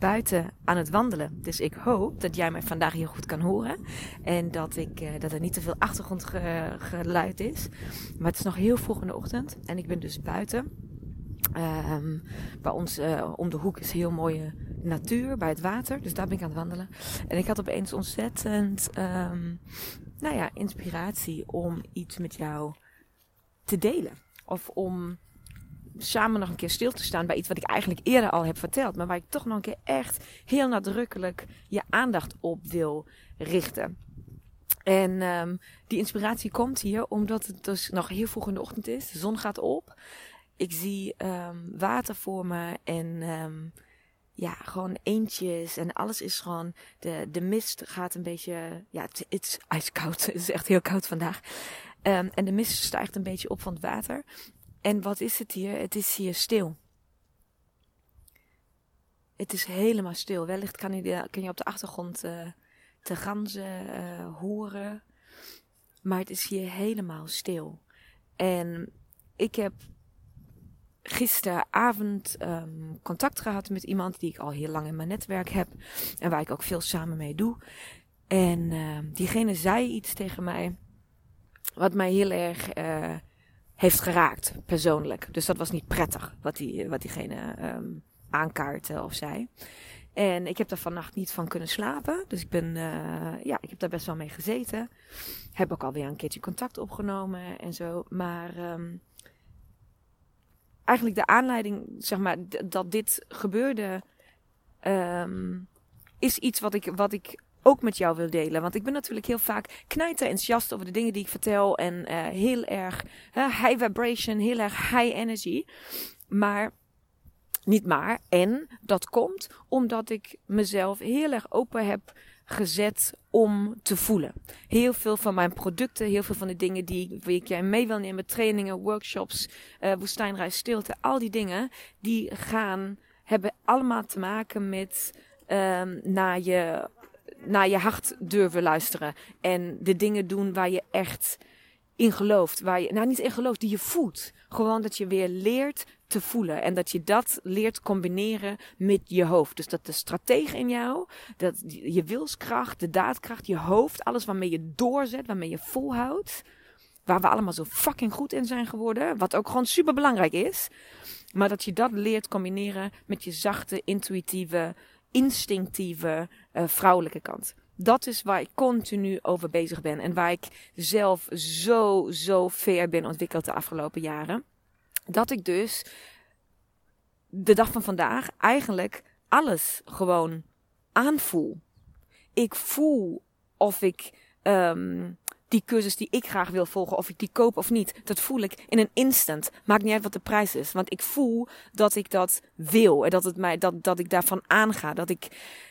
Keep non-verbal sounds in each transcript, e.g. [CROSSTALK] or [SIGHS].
buiten aan het wandelen. Dus ik hoop dat jij mij vandaag hier goed kan horen. En dat, ik, uh, dat er niet te veel achtergrondgeluid is. Maar het is nog heel vroeg in de ochtend. En ik ben dus buiten. Um, bij ons uh, om de hoek is heel mooie natuur bij het water. Dus daar ben ik aan het wandelen. En ik had opeens ontzettend um, nou ja, inspiratie om iets met jou te delen. Of om samen nog een keer stil te staan bij iets wat ik eigenlijk eerder al heb verteld. Maar waar ik toch nog een keer echt heel nadrukkelijk je aandacht op wil richten. En um, die inspiratie komt hier omdat het dus nog heel vroeg in de ochtend is. De zon gaat op. Ik zie um, water voor me en um, ja, gewoon eentjes en alles is gewoon, de, de mist gaat een beetje, ja, het, is ijskoud. [LAUGHS] Het is echt heel koud vandaag. En de mist stijgt een beetje op van het water. En wat is het hier? Het is hier stil. Het is helemaal stil. Wellicht kan je, kan je op de achtergrond uh, de ganzen uh, horen. Maar het is hier helemaal stil. En ik heb gisteravond um, contact gehad met iemand die ik al heel lang in mijn netwerk heb. En waar ik ook veel samen mee doe. En uh, diegene zei iets tegen mij. Wat mij heel erg uh, heeft geraakt, persoonlijk. Dus dat was niet prettig wat, die, wat diegene um, aankaartte of zei. En ik heb daar vannacht niet van kunnen slapen. Dus ik ben, uh, ja, ik heb daar best wel mee gezeten. Heb ook alweer een keertje contact opgenomen en zo. Maar um, eigenlijk de aanleiding, zeg maar, dat dit gebeurde, um, is iets wat ik, wat ik ook met jou wil delen. Want ik ben natuurlijk heel vaak knijter enthousiast over de dingen die ik vertel. En uh, heel erg uh, high vibration, heel erg high energy. Maar, niet maar. En dat komt omdat ik mezelf heel erg open heb gezet om te voelen. Heel veel van mijn producten, heel veel van de dingen die, ik jij mee wil nemen, trainingen, workshops, uh, woestijnreis, stilte, al die dingen, die gaan, hebben allemaal te maken met um, naar je naar je hart durven luisteren. En de dingen doen waar je echt in gelooft. Waar je, nou, niet in gelooft, die je voelt. Gewoon dat je weer leert te voelen. En dat je dat leert combineren met je hoofd. Dus dat de stratege in jou, dat je wilskracht, de daadkracht, je hoofd, alles waarmee je doorzet, waarmee je volhoudt. Waar we allemaal zo fucking goed in zijn geworden. Wat ook gewoon super belangrijk is. Maar dat je dat leert combineren met je zachte, intuïtieve, instinctieve uh, vrouwelijke kant. Dat is waar ik continu over bezig ben. En waar ik zelf zo, zo ver ben ontwikkeld de afgelopen jaren. Dat ik dus de dag van vandaag eigenlijk alles gewoon aanvoel. Ik voel of ik um, die cursus die ik graag wil volgen, of ik die koop of niet, dat voel ik in een instant. Maakt niet uit wat de prijs is. Want ik voel dat ik dat wil. En dat, het mij, dat, dat ik daarvan aanga. Dat, ik,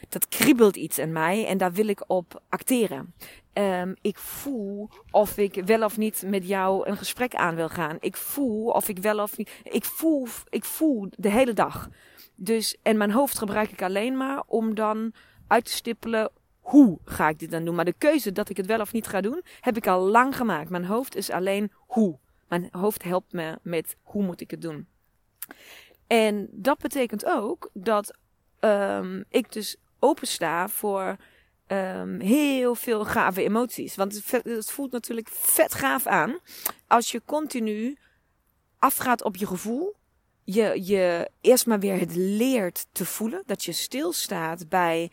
dat kriebelt iets in mij en daar wil ik op acteren. Um, ik voel of ik wel of niet met jou een gesprek aan wil gaan. Ik voel of ik wel of niet. Ik voel, ik voel de hele dag. Dus, en mijn hoofd gebruik ik alleen maar om dan uit te stippelen hoe ga ik dit dan doen? Maar de keuze dat ik het wel of niet ga doen, heb ik al lang gemaakt. Mijn hoofd is alleen hoe. Mijn hoofd helpt me met hoe moet ik het doen. En dat betekent ook dat um, ik dus opensta voor um, heel veel gave emoties. Want het, het voelt natuurlijk vet gaaf aan als je continu afgaat op je gevoel. Je, je eerst maar weer het leert te voelen. Dat je stilstaat bij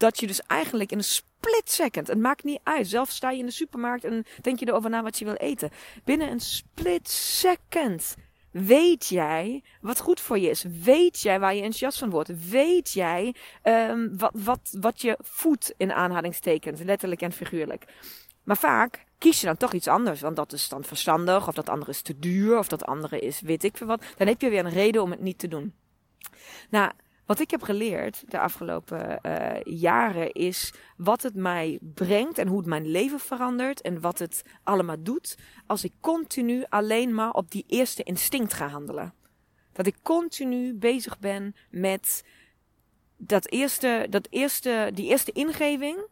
dat je dus eigenlijk in een split second. Het maakt niet uit. Zelfs sta je in de supermarkt en denk je erover na wat je wil eten. Binnen een split second Weet jij wat goed voor je is? Weet jij waar je enthousiast van wordt? Weet jij um, wat, wat, wat je voedt in aanhalingstekens, letterlijk en figuurlijk? Maar vaak kies je dan toch iets anders, want dat is dan verstandig, of dat andere is te duur, of dat andere is weet ik veel wat. Dan heb je weer een reden om het niet te doen. Nou, wat ik heb geleerd de afgelopen uh, jaren is wat het mij brengt en hoe het mijn leven verandert en wat het allemaal doet als ik continu alleen maar op die eerste instinct ga handelen. Dat ik continu bezig ben met dat eerste, dat eerste, die eerste ingeving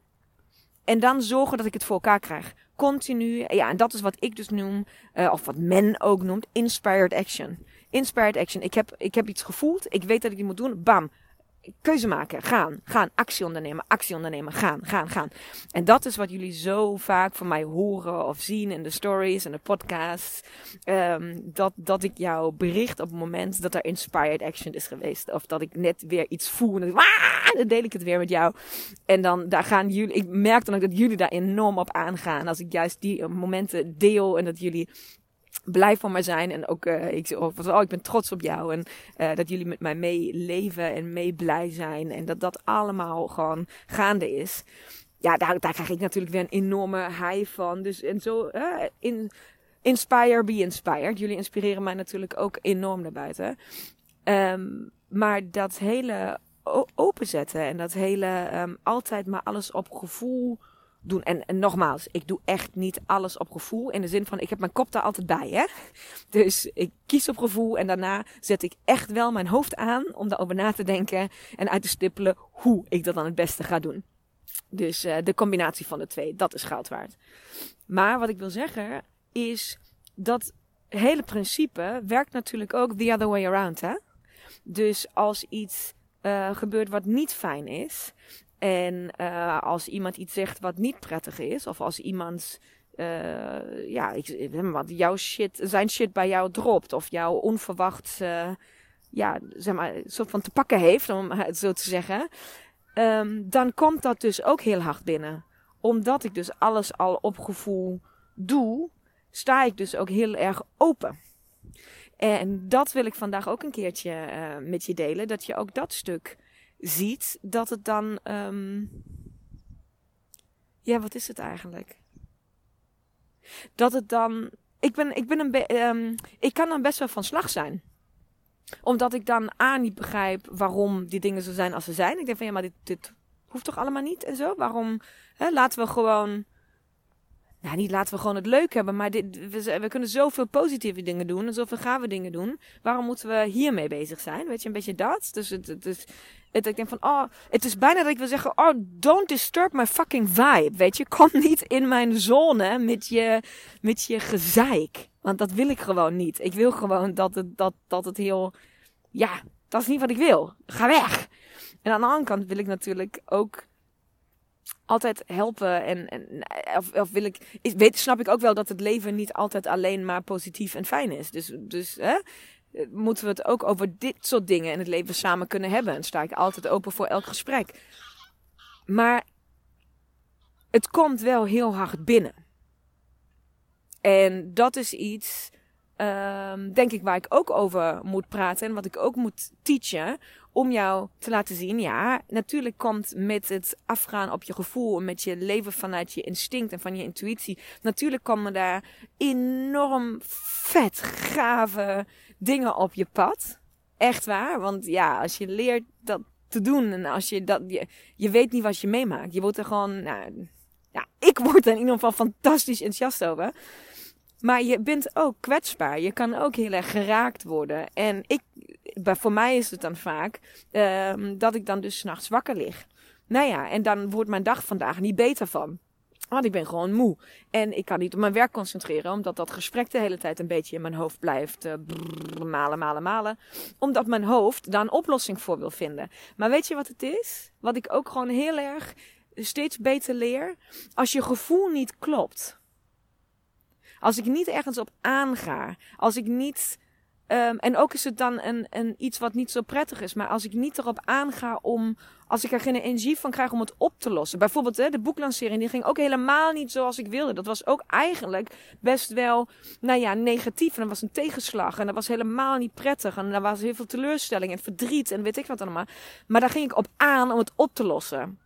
en dan zorgen dat ik het voor elkaar krijg. Continu, ja, en dat is wat ik dus noem, uh, of wat men ook noemt, inspired action. Inspired action. Ik heb, ik heb iets gevoeld. Ik weet dat ik het moet doen. Bam. Keuze maken. Gaan. Gaan. Actie ondernemen. Actie ondernemen. Gaan. Gaan. Gaan. En dat is wat jullie zo vaak van mij horen of zien in de stories en de podcasts. Um, dat, dat ik jou bericht op het moment dat er inspired action is geweest. Of dat ik net weer iets voel. En dan, dan deel ik het weer met jou. En dan daar gaan jullie. Ik merk dan ook dat jullie daar enorm op aangaan. Als ik juist die momenten deel en dat jullie blij van mij zijn. En ook, uh, ik, oh, oh, ik ben trots op jou. En uh, dat jullie met mij meeleven en mee blij zijn. En dat dat allemaal gewoon gaande is. Ja, daar, daar krijg ik natuurlijk weer een enorme high van. Dus en zo, uh, in, inspire, be inspired. Jullie inspireren mij natuurlijk ook enorm naar buiten. Um, maar dat hele openzetten en dat hele um, altijd maar alles op gevoel doen. En, nogmaals, ik doe echt niet alles op gevoel. In de zin van, ik heb mijn kop daar altijd bij, hè. [LAUGHS] Dus ik kies op gevoel en daarna zet ik echt wel mijn hoofd aan om daarover na te denken en uit te stippelen hoe ik dat dan het beste ga doen. Dus uh, de combinatie van de twee, dat is goud waard. Maar wat ik wil zeggen is dat hele principe werkt natuurlijk ook the other way around, hè. Dus als iets uh, gebeurt wat niet fijn is, en uh, als iemand iets zegt wat niet prettig is, of als iemand, uh, ja, ik, wat jouw shit, zijn shit bij jou dropt, of jou onverwacht, uh, ja, zeg maar, soort van te pakken heeft, om het zo te zeggen, um, dan komt dat dus ook heel hard binnen. Omdat ik dus alles al op gevoel doe, sta ik dus ook heel erg open. En dat wil ik vandaag ook een keertje met je delen, dat je ook dat stuk ziet, dat het dan. Um, ja, wat is het eigenlijk? Dat het dan. Ik, ben, ik, ben een um, ik kan dan best wel van slag zijn. Omdat ik dan A niet begrijp waarom die dingen zo zijn als ze zijn. Ik denk van ja, maar dit, dit hoeft toch allemaal niet en zo? Waarom? Hè, laten we gewoon nou, niet laten we gewoon het leuk hebben, maar dit, we, kunnen zoveel positieve dingen doen en zoveel gave dingen doen. Waarom moeten we hiermee bezig zijn? Weet je, een beetje dat. Dus het, het, ik denk van, oh, het is bijna dat ik wil zeggen, oh, don't disturb my fucking vibe. Weet je, kom [LAUGHS] niet in mijn zone met je, met je gezeik. Want dat wil ik gewoon niet. Ik wil gewoon dat het, dat, dat het heel, ja, dat is niet wat ik wil. Ga weg. En aan de andere kant wil ik natuurlijk ook altijd helpen. En, en of, of, wil ik. Weet, snap ik ook wel dat het leven niet altijd alleen maar positief en fijn is. Dus, dus hè, moeten we het ook over dit soort dingen in het leven samen kunnen hebben. En sta ik altijd open voor elk gesprek. Maar het komt wel heel hard binnen. En dat is iets, um, denk ik, waar ik ook over moet praten. En wat ik ook moet teachen om jou te laten zien, ja, natuurlijk komt met het afgaan op je gevoel en met je leven vanuit je instinct en van je intuïtie, natuurlijk komen daar enorm vet gave dingen op je pad. Echt waar, want ja, als je leert dat te doen en als je dat, je, je weet niet wat je meemaakt. Je wordt er gewoon, nou, ja, ik word er in ieder geval fantastisch enthousiast over. Maar je bent ook kwetsbaar. Je kan ook heel erg geraakt worden. En ik, voor mij is het dan vaak um, dat ik dan dus s'nachts wakker lig. Nou ja, en dan wordt mijn dag vandaag niet beter van. Want ik ben gewoon moe. En ik kan niet op mijn werk concentreren, omdat dat gesprek de hele tijd een beetje in mijn hoofd blijft brrr, malen, malen, malen. Omdat mijn hoofd daar een oplossing voor wil vinden. Maar weet je wat het is? Wat ik ook gewoon heel erg steeds beter leer. Als je gevoel niet klopt. Als ik niet ergens op aanga. Als ik niet Ehm, en ook is het dan een, een iets wat niet zo prettig is. Maar als ik niet erop aanga om. Als ik er geen energie van krijg om het op te lossen. Bijvoorbeeld hè, de boeklancering. Die ging ook helemaal niet zoals ik wilde. Dat was ook eigenlijk best wel. Nou ja, negatief. En dat was een tegenslag. En dat was helemaal niet prettig. En daar was heel veel teleurstelling en verdriet. En weet ik wat allemaal. Maar daar ging ik op aan om het op te lossen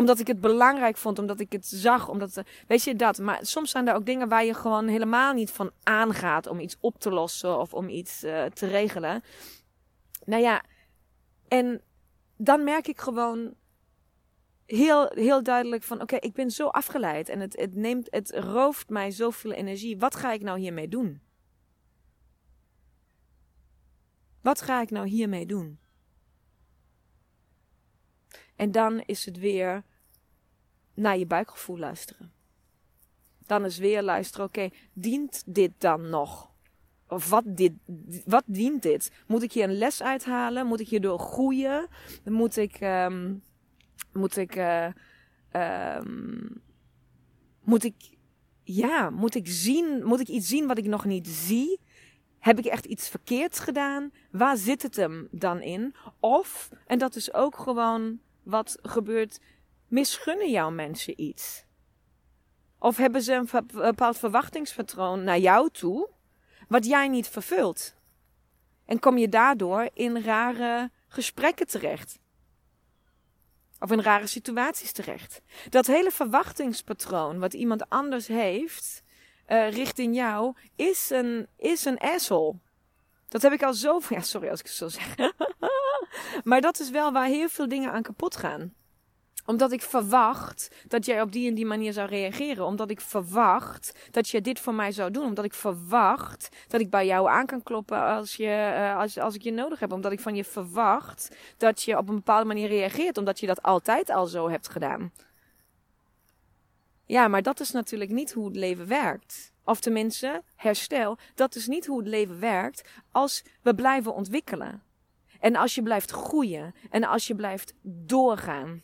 omdat ik het belangrijk vond, omdat ik het zag, omdat, weet je dat. Maar soms zijn er ook dingen waar je gewoon helemaal niet van aangaat om iets op te lossen of om iets uh, te regelen. Nou ja, en dan merk ik gewoon heel, heel duidelijk van, oké, ik ben zo afgeleid en het, het neemt, het rooft mij zoveel energie. Wat ga ik nou hiermee doen? Wat ga ik nou hiermee doen? En dan is het weer naar je buikgevoel luisteren. Dan is weer luisteren, oké, dient dit dan nog? Of wat, dit, wat dient dit? Moet ik hier een les uithalen? Moet ik hierdoor groeien? Moet ik, um, moet ik, uh, um, moet ik, ja, moet ik zien, moet ik iets zien wat ik nog niet zie? Heb ik echt iets verkeerds gedaan? Waar zit het hem dan in? Of, en dat is ook gewoon wat gebeurt, misgunnen jouw mensen iets? Of hebben ze een bepaald verwachtingspatroon naar jou toe, wat jij niet vervult? En kom je daardoor in rare gesprekken terecht? Of in rare situaties terecht? Dat hele verwachtingspatroon wat iemand anders heeft uh, richting jou, is een, is een asshole. Dat heb ik al zo. [LAUGHS] Ja, sorry als ik het zo zeg. [LAUGHS] maar dat is wel waar heel veel dingen aan kapot gaan omdat ik verwacht dat jij op die en die manier zou reageren. Omdat ik verwacht dat je dit voor mij zou doen. Omdat ik verwacht dat ik bij jou aan kan kloppen als, je, uh, als, als ik je nodig heb. Omdat ik van je verwacht dat je op een bepaalde manier reageert. Omdat je dat altijd al zo hebt gedaan. Ja, maar dat is natuurlijk niet hoe het leven werkt. Of tenminste, herstel, dat is niet hoe het leven werkt als we blijven ontwikkelen. En als je blijft groeien en als je blijft doorgaan.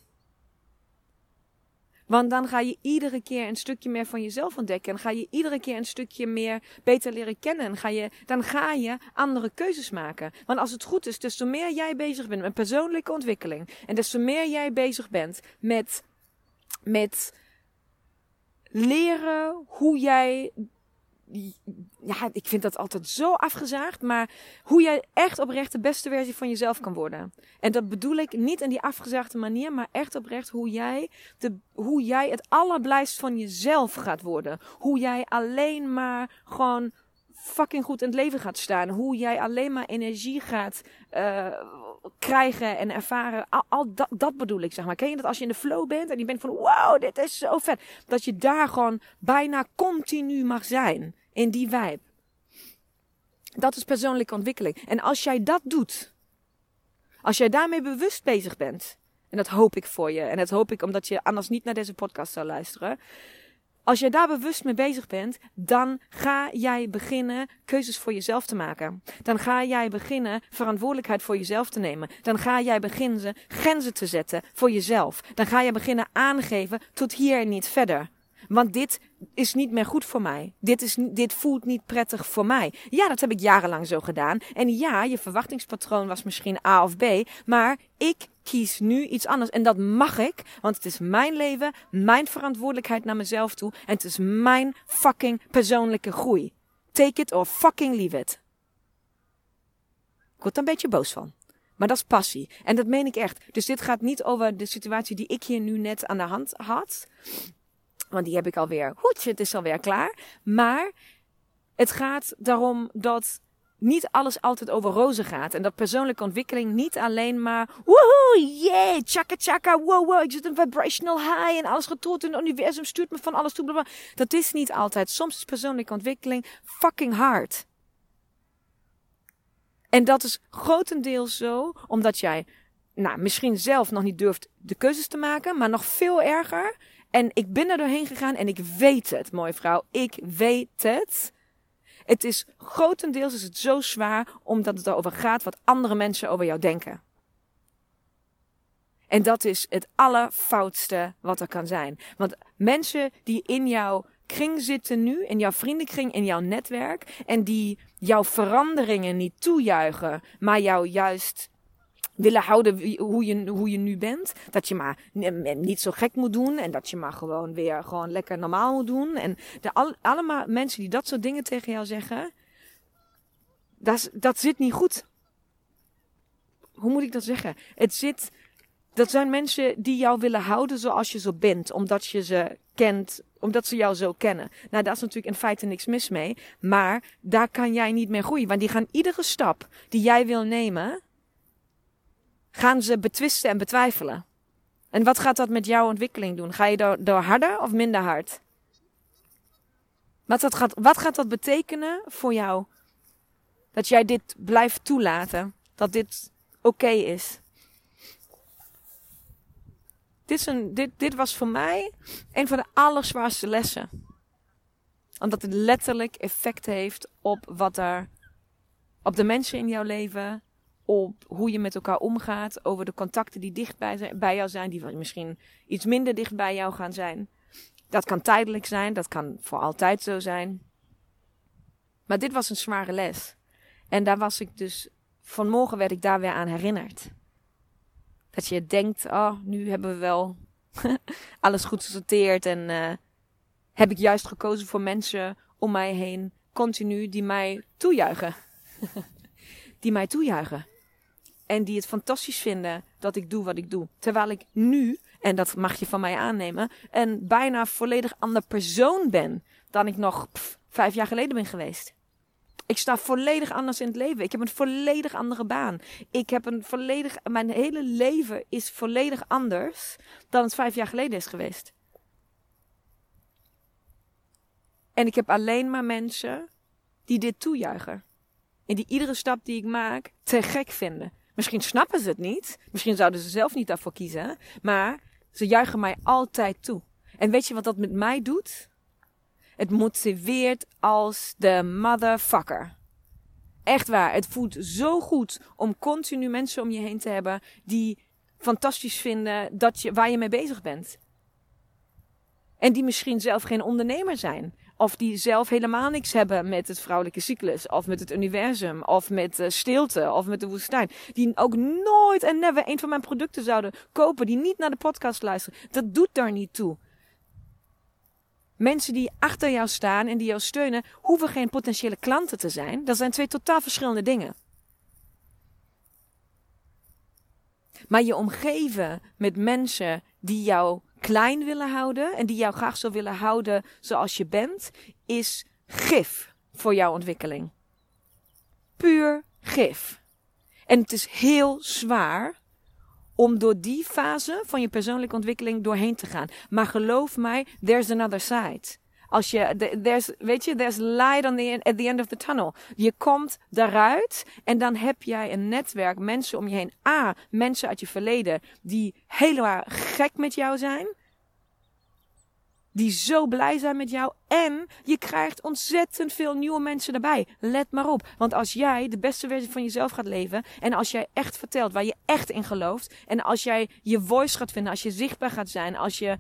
Want dan ga je iedere keer een stukje meer van jezelf ontdekken. En ga je iedere keer een stukje meer beter leren kennen. En ga je, dan ga je andere keuzes maken. Want als het goed is, desto meer jij bezig bent met persoonlijke ontwikkeling. En desto meer jij bezig bent met, met leren hoe jij ja, ik vind dat altijd zo afgezaagd, maar hoe jij echt oprecht de beste versie van jezelf kan worden. En dat bedoel ik niet in die afgezaagde manier, maar echt oprecht hoe jij, de, hoe jij het allerblijst van jezelf gaat worden. Hoe jij alleen maar gewoon fucking goed in het leven gaat staan. Hoe jij alleen maar energie gaat uh, krijgen en ervaren. Al, al dat, dat, bedoel ik, zeg maar. Ken je dat als je in de flow bent en je bent van wow, dit is zo vet. Dat je daar gewoon bijna continu mag zijn. In die vibe. Dat is persoonlijke ontwikkeling. En als jij dat doet, als jij daarmee bewust bezig bent, en dat hoop ik voor je, en dat hoop ik omdat je anders niet naar deze podcast zou luisteren, als je daar bewust mee bezig bent, dan ga jij beginnen keuzes voor jezelf te maken. Dan ga jij beginnen verantwoordelijkheid voor jezelf te nemen. Dan ga jij beginnen grenzen te zetten voor jezelf. Dan ga je beginnen aangeven tot hier en niet verder. Want dit is niet meer goed voor mij. Dit, is, dit voelt niet prettig voor mij. Ja, dat heb ik jarenlang zo gedaan. En ja, je verwachtingspatroon was misschien A of B. Maar ik kies nu iets anders. En dat mag ik, want het is mijn leven, mijn verantwoordelijkheid naar mezelf toe. En het is mijn fucking persoonlijke groei. Take it or fucking leave it. Ik word er een beetje boos van. Maar dat is passie. En dat meen ik echt. Dus dit gaat niet over de situatie die ik hier nu net aan de hand had. Want die heb ik alweer. Goed, het is alweer klaar. Maar het gaat daarom dat niet alles altijd over rozen gaat. En dat persoonlijke ontwikkeling niet alleen maar. Woehoe, yeah, chaka chaka, wow, wow, ik zit een vibrational high en alles getroed in het universum stuurt me van alles toe. Blablabla. Dat is niet altijd. Soms is persoonlijke ontwikkeling fucking hard. En dat is grotendeels zo omdat jij, nou, misschien zelf nog niet durft de keuzes te maken, maar nog veel erger. En ik ben er doorheen gegaan en ik weet het, mooie vrouw. Ik weet het. Het is grotendeels is het zo zwaar omdat het erover gaat wat andere mensen over jou denken. En dat is het allerfoutste wat er kan zijn. Want mensen die in jou kring zitten nu, in jouw vriendenkring, in jouw netwerk, en die jouw veranderingen niet toejuichen, maar jou juist willen houden hoe je, hoe je nu bent. Dat je maar niet zo gek moet doen. En dat je maar gewoon weer gewoon lekker normaal moet doen. En de, al, allemaal mensen die dat soort dingen tegen jou zeggen. Dat, dat zit niet goed. Hoe moet ik dat zeggen? Het zit. Dat zijn mensen die jou willen houden zoals je zo bent. Omdat je ze kent. Omdat ze jou zo kennen. Nou, daar is natuurlijk in feite niks mis mee. Maar daar kan jij niet mee groeien. Want die gaan iedere stap die jij wil nemen gaan ze betwisten en betwijfelen. En wat gaat dat met jouw ontwikkeling doen? Ga je door, harder of minder hard? Wat, gaat, wat gaat dat betekenen voor jou? Dat jij dit blijft toelaten. Dat dit oké is. Dit, is een, dit, dit was voor mij een van de allerzwaarste lessen. Omdat het letterlijk effect heeft op wat er. op de mensen in jouw leven op hoe je met elkaar omgaat, over de contacten die dicht bij, bij jou zijn, die misschien iets minder dicht bij jou gaan zijn. Dat kan tijdelijk zijn, dat kan voor altijd zo zijn. Maar dit was een zware les. En daar was ik dus, vanmorgen werd ik daar weer aan herinnerd. Dat je denkt, oh, nu hebben we wel [LAUGHS] alles goed gesorteerd en uh, heb ik juist gekozen voor mensen om mij heen, continu, die mij toejuichen. [LAUGHS] die mij toejuichen. En die het fantastisch vinden dat ik doe wat ik doe. Terwijl ik nu, en dat mag je van mij aannemen, een bijna volledig ander persoon ben dan ik nog vijf jaar geleden ben geweest. Ik sta volledig anders in het leven. Ik heb een volledig andere baan. Ik heb een volledig. Mijn hele leven is volledig anders dan het vijf jaar geleden is geweest. En ik heb alleen maar mensen die dit toejuichen. En die iedere stap die ik maak te gek vinden. Misschien snappen ze het niet. Misschien zouden ze zelf niet daarvoor kiezen. Maar ze juichen mij altijd toe. En weet je wat dat met mij doet? Het motiveert als de motherfucker. Echt waar. Het voelt zo goed om continu mensen om je heen te hebben die fantastisch vinden dat je, waar je mee bezig bent. En die misschien zelf geen ondernemer zijn. Of die zelf helemaal niks hebben met het vrouwelijke cyclus. Of met het universum. Of met uh, stilte. Of met de woestijn. Die ook nooit en never een van mijn producten zouden kopen. Die niet naar de podcast luisteren. Dat doet daar niet toe. Mensen die achter jou staan en die jou steunen, hoeven geen potentiële klanten te zijn. Dat zijn twee totaal verschillende dingen. Maar je omgeven met mensen die jou klein willen houden en die jou graag zo willen houden zoals je bent, is gif voor jouw ontwikkeling. Puur gif. En het is heel zwaar om door die fase van je persoonlijke ontwikkeling doorheen te gaan. Maar geloof mij, there's another side. Als je, there's, weet je, there's light on the, at the end of the tunnel. Je komt daaruit en dan heb jij een netwerk, mensen om je heen. A, mensen uit je verleden die helemaal gek met jou zijn. Die zo blij zijn met jou. En je krijgt ontzettend veel nieuwe mensen erbij. Let maar op. Want als jij de beste versie van jezelf gaat leven. En als jij echt vertelt waar je echt in gelooft. En als jij je voice gaat vinden. Als je zichtbaar gaat zijn. Als je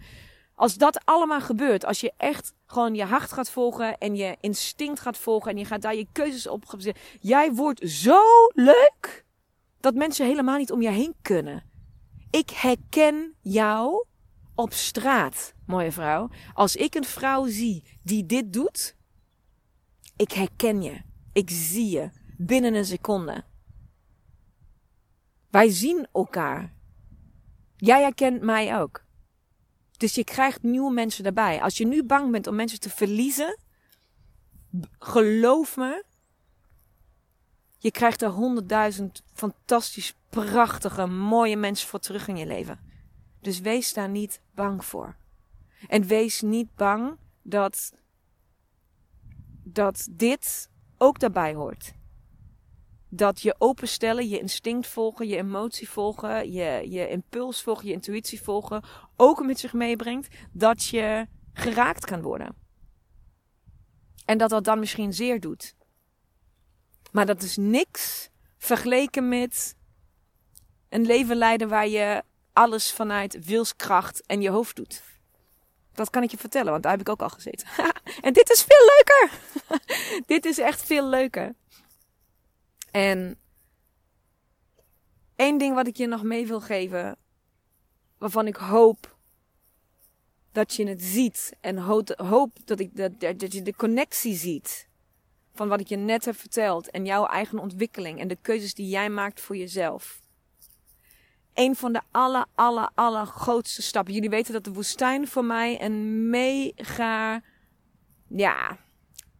als dat allemaal gebeurt, als je echt gewoon je hart gaat volgen en je instinct gaat volgen en je gaat daar je keuzes op gaan jij wordt zo leuk dat mensen helemaal niet om je heen kunnen. Ik herken jou op straat, mooie vrouw. Als ik een vrouw zie die dit doet, ik herken je. Ik zie je binnen een seconde. Wij zien elkaar. Jij herkent mij ook. Dus je krijgt nieuwe mensen daarbij. Als je nu bang bent om mensen te verliezen, geloof me, je krijgt er honderdduizend fantastisch, prachtige, mooie mensen voor terug in je leven. Dus wees daar niet bang voor. En wees niet bang dat, dat dit ook daarbij hoort dat je openstellen, je instinct volgen, je emotie volgen, je, je impuls volgen, je intuïtie volgen, ook met zich meebrengt dat je geraakt kan worden. En dat dat dan misschien zeer doet. Maar dat is niks vergeleken met een leven leiden waar je alles vanuit wilskracht en je hoofd doet. Dat kan ik je vertellen, want daar heb ik ook al gezeten. [LAUGHS] en dit is veel leuker. [LAUGHS] dit is echt veel leuker. En één ding wat ik je nog mee wil geven, waarvan ik hoop dat je het ziet en hoop, dat, ik, dat, dat je de connectie ziet van wat ik je net heb verteld en jouw eigen ontwikkeling en de keuzes die jij maakt voor jezelf. Een van de aller, aller, aller grootste stappen. Jullie weten dat de woestijn voor mij een mega, ja,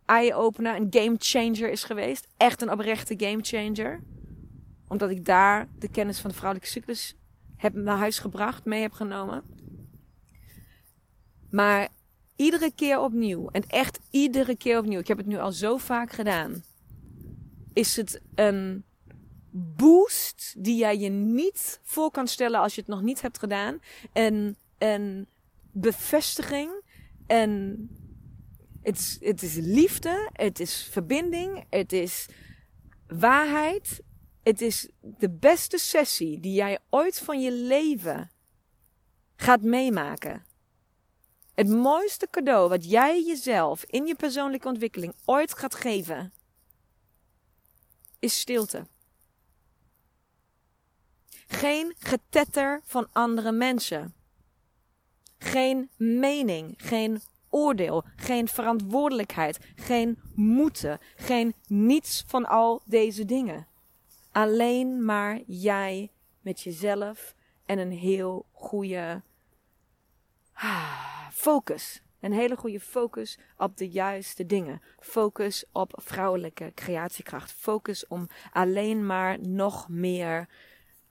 eye-opener, een game changer is geweest. Echt een oprechte game changer. Omdat ik daar de kennis van de vrouwelijke cyclus heb naar huis gebracht, mee heb genomen. Maar iedere keer opnieuw, en echt iedere keer opnieuw, ik heb het nu al zo vaak gedaan, is het een boost die jij je niet voor kan stellen als je het nog niet hebt gedaan. En een bevestiging en het is, het is liefde, het is verbinding, het is waarheid. Het is de beste sessie die jij ooit van je leven gaat meemaken. Het mooiste cadeau wat jij jezelf in je persoonlijke ontwikkeling ooit gaat geven, is stilte. Geen getetter van andere mensen. Geen mening, geen geen verantwoordelijkheid, geen moeten, geen niets van al deze dingen. Alleen maar jij met jezelf en een heel goede ah, focus. Een hele goede focus op de juiste dingen. Focus op vrouwelijke creatiekracht. Focus om alleen maar nog meer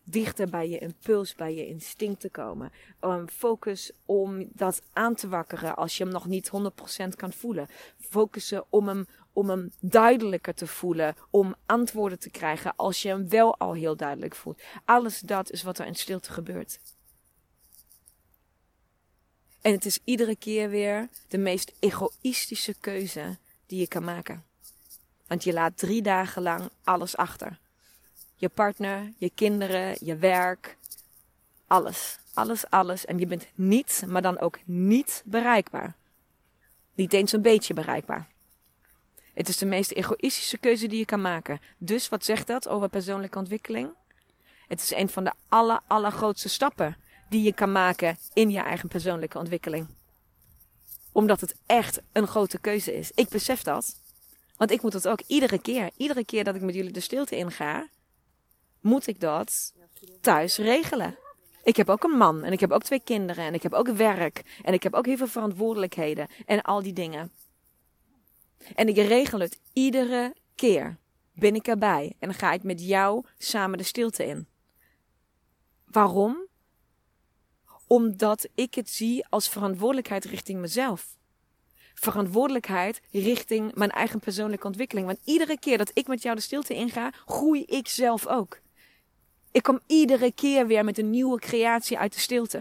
dichter bij je impuls, bij je instinct te komen. Um, focus om dat aan te wakkeren als je hem nog niet 100% kan voelen. Focussen om hem, om hem duidelijker te voelen. Om antwoorden te krijgen als je hem wel al heel duidelijk voelt. Alles dat is wat er in stilte gebeurt. En het is iedere keer weer de meest egoïstische keuze die je kan maken. Want je laat drie dagen lang alles achter. Je partner, je kinderen, je werk. Alles. Alles, alles. En je bent niet, maar dan ook niet bereikbaar. Niet eens een beetje bereikbaar. Het is de meest egoïstische keuze die je kan maken. Dus wat zegt dat over persoonlijke ontwikkeling? Het is een van de aller, allergrootste stappen die je kan maken in je eigen persoonlijke ontwikkeling. Omdat het echt een grote keuze is. Ik besef dat. Want ik moet het ook iedere keer. Iedere keer dat ik met jullie de stilte inga, moet ik dat thuis regelen. Ik heb ook een man en ik heb ook twee kinderen en ik heb ook werk en ik heb ook heel veel verantwoordelijkheden en al die dingen. En ik regel het iedere keer. Ben ik erbij en dan ga ik met jou samen de stilte in. Waarom? Omdat ik het zie als verantwoordelijkheid richting mezelf. Verantwoordelijkheid richting mijn eigen persoonlijke ontwikkeling. Want iedere keer dat ik met jou de stilte inga, groei ik zelf ook. Ik kom iedere keer weer met een nieuwe creatie uit de stilte.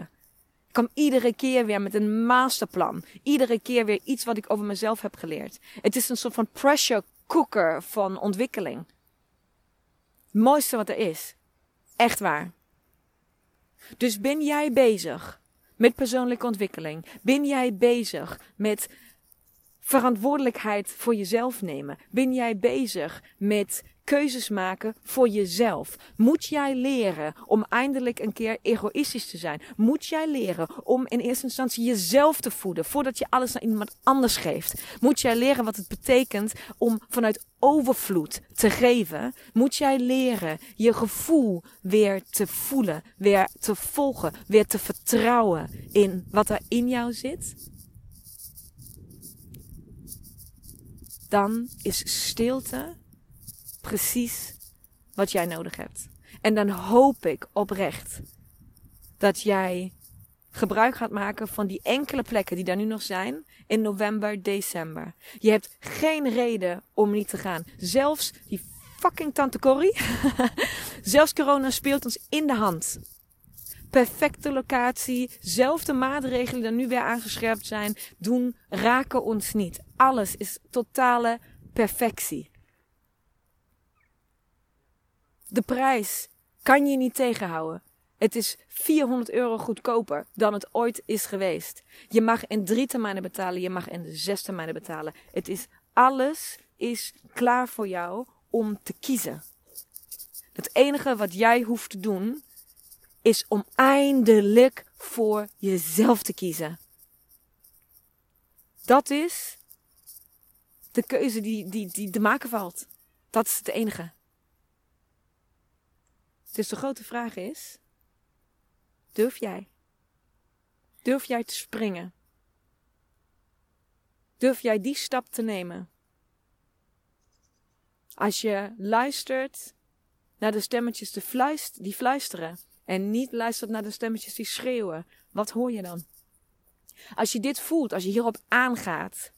Ik kom iedere keer weer met een masterplan. Iedere keer weer iets wat ik over mezelf heb geleerd. Het is een soort van pressure cooker van ontwikkeling. Het mooiste wat er is. Echt waar. Dus ben jij bezig met persoonlijke ontwikkeling? Ben jij bezig met verantwoordelijkheid voor jezelf nemen? Ben jij bezig met keuzes maken voor jezelf? Moet jij leren om eindelijk een keer egoïstisch te zijn? Moet jij leren om in eerste instantie jezelf te voeden voordat je alles aan iemand anders geeft? Moet jij leren wat het betekent om vanuit overvloed te geven? Moet jij leren je gevoel weer te voelen, weer te volgen, weer te vertrouwen in wat er in jou zit? Dan is stilte precies wat jij nodig hebt. En dan hoop ik oprecht dat jij gebruik gaat maken van die enkele plekken die daar nu nog zijn in november, december. Je hebt geen reden om niet te gaan. Zelfs die fucking tante Corrie. [LAUGHS] Zelfs corona speelt ons in de hand. Perfecte locatie, zelfde maatregelen die nu weer aangescherpt zijn, doen, raken ons niet. Alles is totale perfectie. De prijs kan je niet tegenhouden. Het is 400 euro goedkoper dan het ooit is geweest. Je mag in drie termijnen betalen, je mag in zes termijnen betalen. Het is alles is klaar voor jou om te kiezen. Het enige wat jij hoeft te doen is om eindelijk voor jezelf te kiezen. Dat is de keuze die, die, die te maken valt. Dat is het enige. Dus de grote vraag is: durf jij? Durf jij te springen? Durf jij die stap te nemen? Als je luistert naar de stemmetjes die fluisteren en niet luistert naar de stemmetjes die schreeuwen, wat hoor je dan? Als je dit voelt, als je hierop aangaat,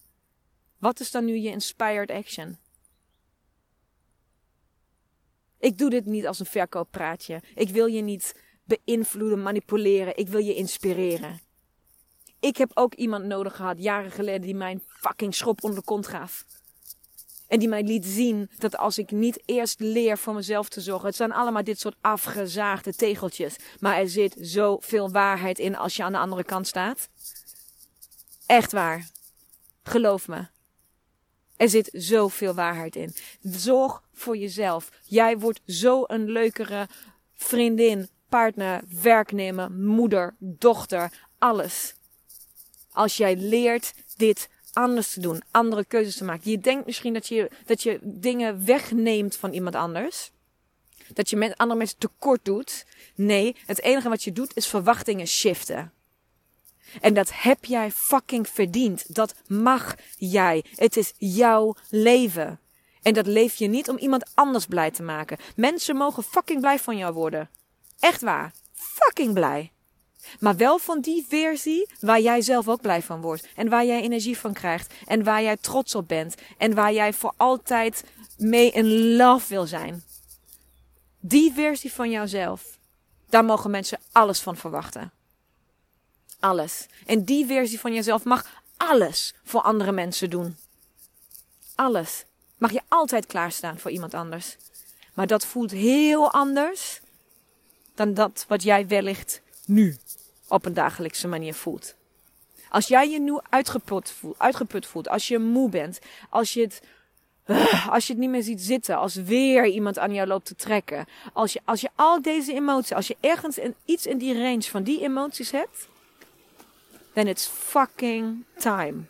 wat is dan nu je inspired action? Ik doe dit niet als een verkooppraatje. Ik wil je niet beïnvloeden, manipuleren. Ik wil je inspireren. Ik heb ook iemand nodig gehad, jaren geleden, die mijn fucking schop onder de kont gaf. En die mij liet zien dat als ik niet eerst leer voor mezelf te zorgen. Het zijn allemaal dit soort afgezaagde tegeltjes. Maar er zit zoveel waarheid in als je aan de andere kant staat. Echt waar. Geloof me. Er zit zoveel waarheid in. Zorg voor jezelf. Jij wordt zo een leukere vriendin, partner, werknemer, moeder, dochter, alles. Als jij leert dit anders te doen, andere keuzes te maken. Je denkt misschien dat je, dat je dingen wegneemt van iemand anders. Dat je met andere mensen tekort doet. Nee, het enige wat je doet is verwachtingen shiften. En dat heb jij fucking verdiend. Dat mag jij. Het is jouw leven. En dat leef je niet om iemand anders blij te maken. Mensen mogen fucking blij van jou worden. Echt waar. Fucking blij. Maar wel van die versie waar jij zelf ook blij van wordt. En waar jij energie van krijgt. En waar jij trots op bent. En waar jij voor altijd mee in love wil zijn. Die versie van jouzelf. Daar mogen mensen alles van verwachten. Alles. En die versie van jezelf mag alles voor andere mensen doen. Alles. Mag je altijd klaarstaan voor iemand anders. Maar dat voelt heel anders dan dat wat jij wellicht nu op een dagelijkse manier voelt. Als jij je nu uitgeput voelt, uitgeput voelt, als je moe bent, als je het [SIGHS] als je het niet meer ziet zitten, als weer iemand aan jou loopt te trekken, als je, als je al deze emoties, als je ergens in, iets in die range van die emoties hebt, then it's fucking time.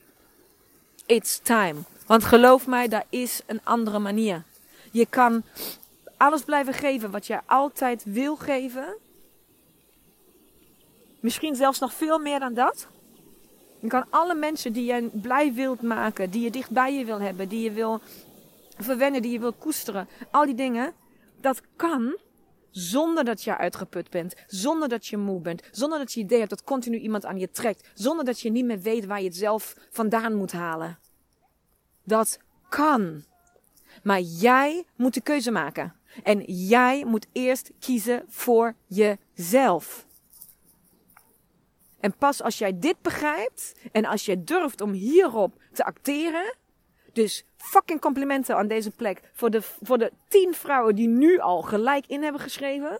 It's time. Want geloof mij, daar is een andere manier. Je kan alles blijven geven wat je altijd wil geven. Misschien zelfs nog veel meer dan dat. Je kan alle mensen die je blij wilt maken, die je dicht bij je wil hebben, die je wil verwennen, die je wil koesteren, al die dingen, dat kan zonder dat je uitgeput bent. Zonder dat je moe bent. Zonder dat je idee hebt dat continu iemand aan je trekt. Zonder dat je niet meer weet waar je het zelf vandaan moet halen. Dat kan. Maar jij moet de keuze maken. En jij moet eerst kiezen voor jezelf. En pas als jij dit begrijpt en als jij durft om hierop te acteren, dus fucking complimenten aan deze plek. Voor de, voor de tien vrouwen die nu al gelijk in hebben geschreven.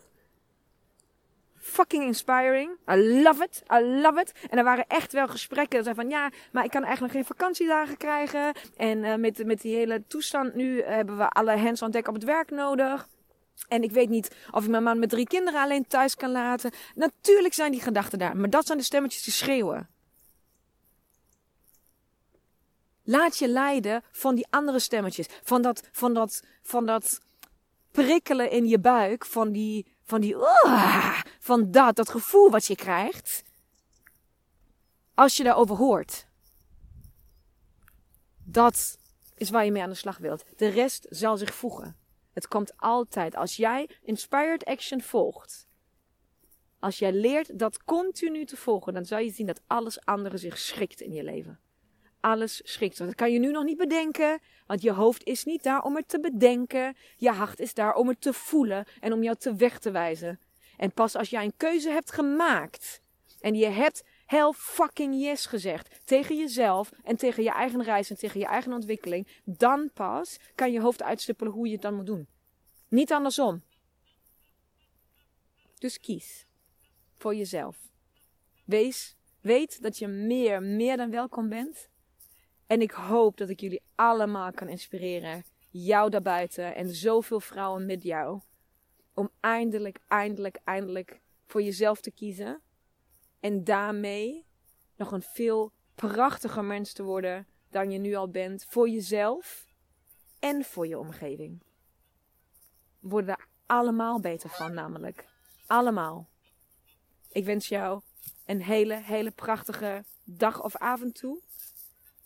Fucking inspiring. I love it. I love it. En er waren echt wel gesprekken. Dat van ja, maar ik kan eigenlijk geen vakantiedagen krijgen. En uh, met, met die hele toestand nu hebben we alle hands on deck op het werk nodig. En ik weet niet of ik mijn man met drie kinderen alleen thuis kan laten. Natuurlijk zijn die gedachten daar. Maar dat zijn de stemmetjes die schreeuwen. Laat je leiden van die andere stemmetjes. Van dat, van dat, van dat prikkelen in je buik. Van die, van die, van dat, dat gevoel wat je krijgt. Als je daarover hoort. Dat is waar je mee aan de slag wilt. De rest zal zich voegen. Het komt altijd. Als jij inspired action volgt. Als jij leert dat continu te volgen, dan zal je zien dat alles andere zich schikt in je leven alles schikt. Dat kan je nu nog niet bedenken, want je hoofd is niet daar om het te bedenken. Je hart is daar om het te voelen en om jou te weg te wijzen. En pas als jij een keuze hebt gemaakt en je hebt hell fucking yes gezegd tegen jezelf en tegen je eigen reis en tegen je eigen ontwikkeling, dan pas kan je hoofd uitstippelen hoe je het dan moet doen. Niet andersom. Dus kies. voor jezelf. Wees, weet dat je meer, meer dan welkom bent. En ik hoop dat ik jullie allemaal kan inspireren. Jou daarbuiten en zoveel vrouwen met jou. Om eindelijk, eindelijk, eindelijk voor jezelf te kiezen. En daarmee nog een veel prachtiger mens te worden dan je nu al bent. Voor jezelf en voor je omgeving. We worden er allemaal beter van, namelijk. Allemaal. Ik wens jou een hele, hele prachtige dag of avond toe.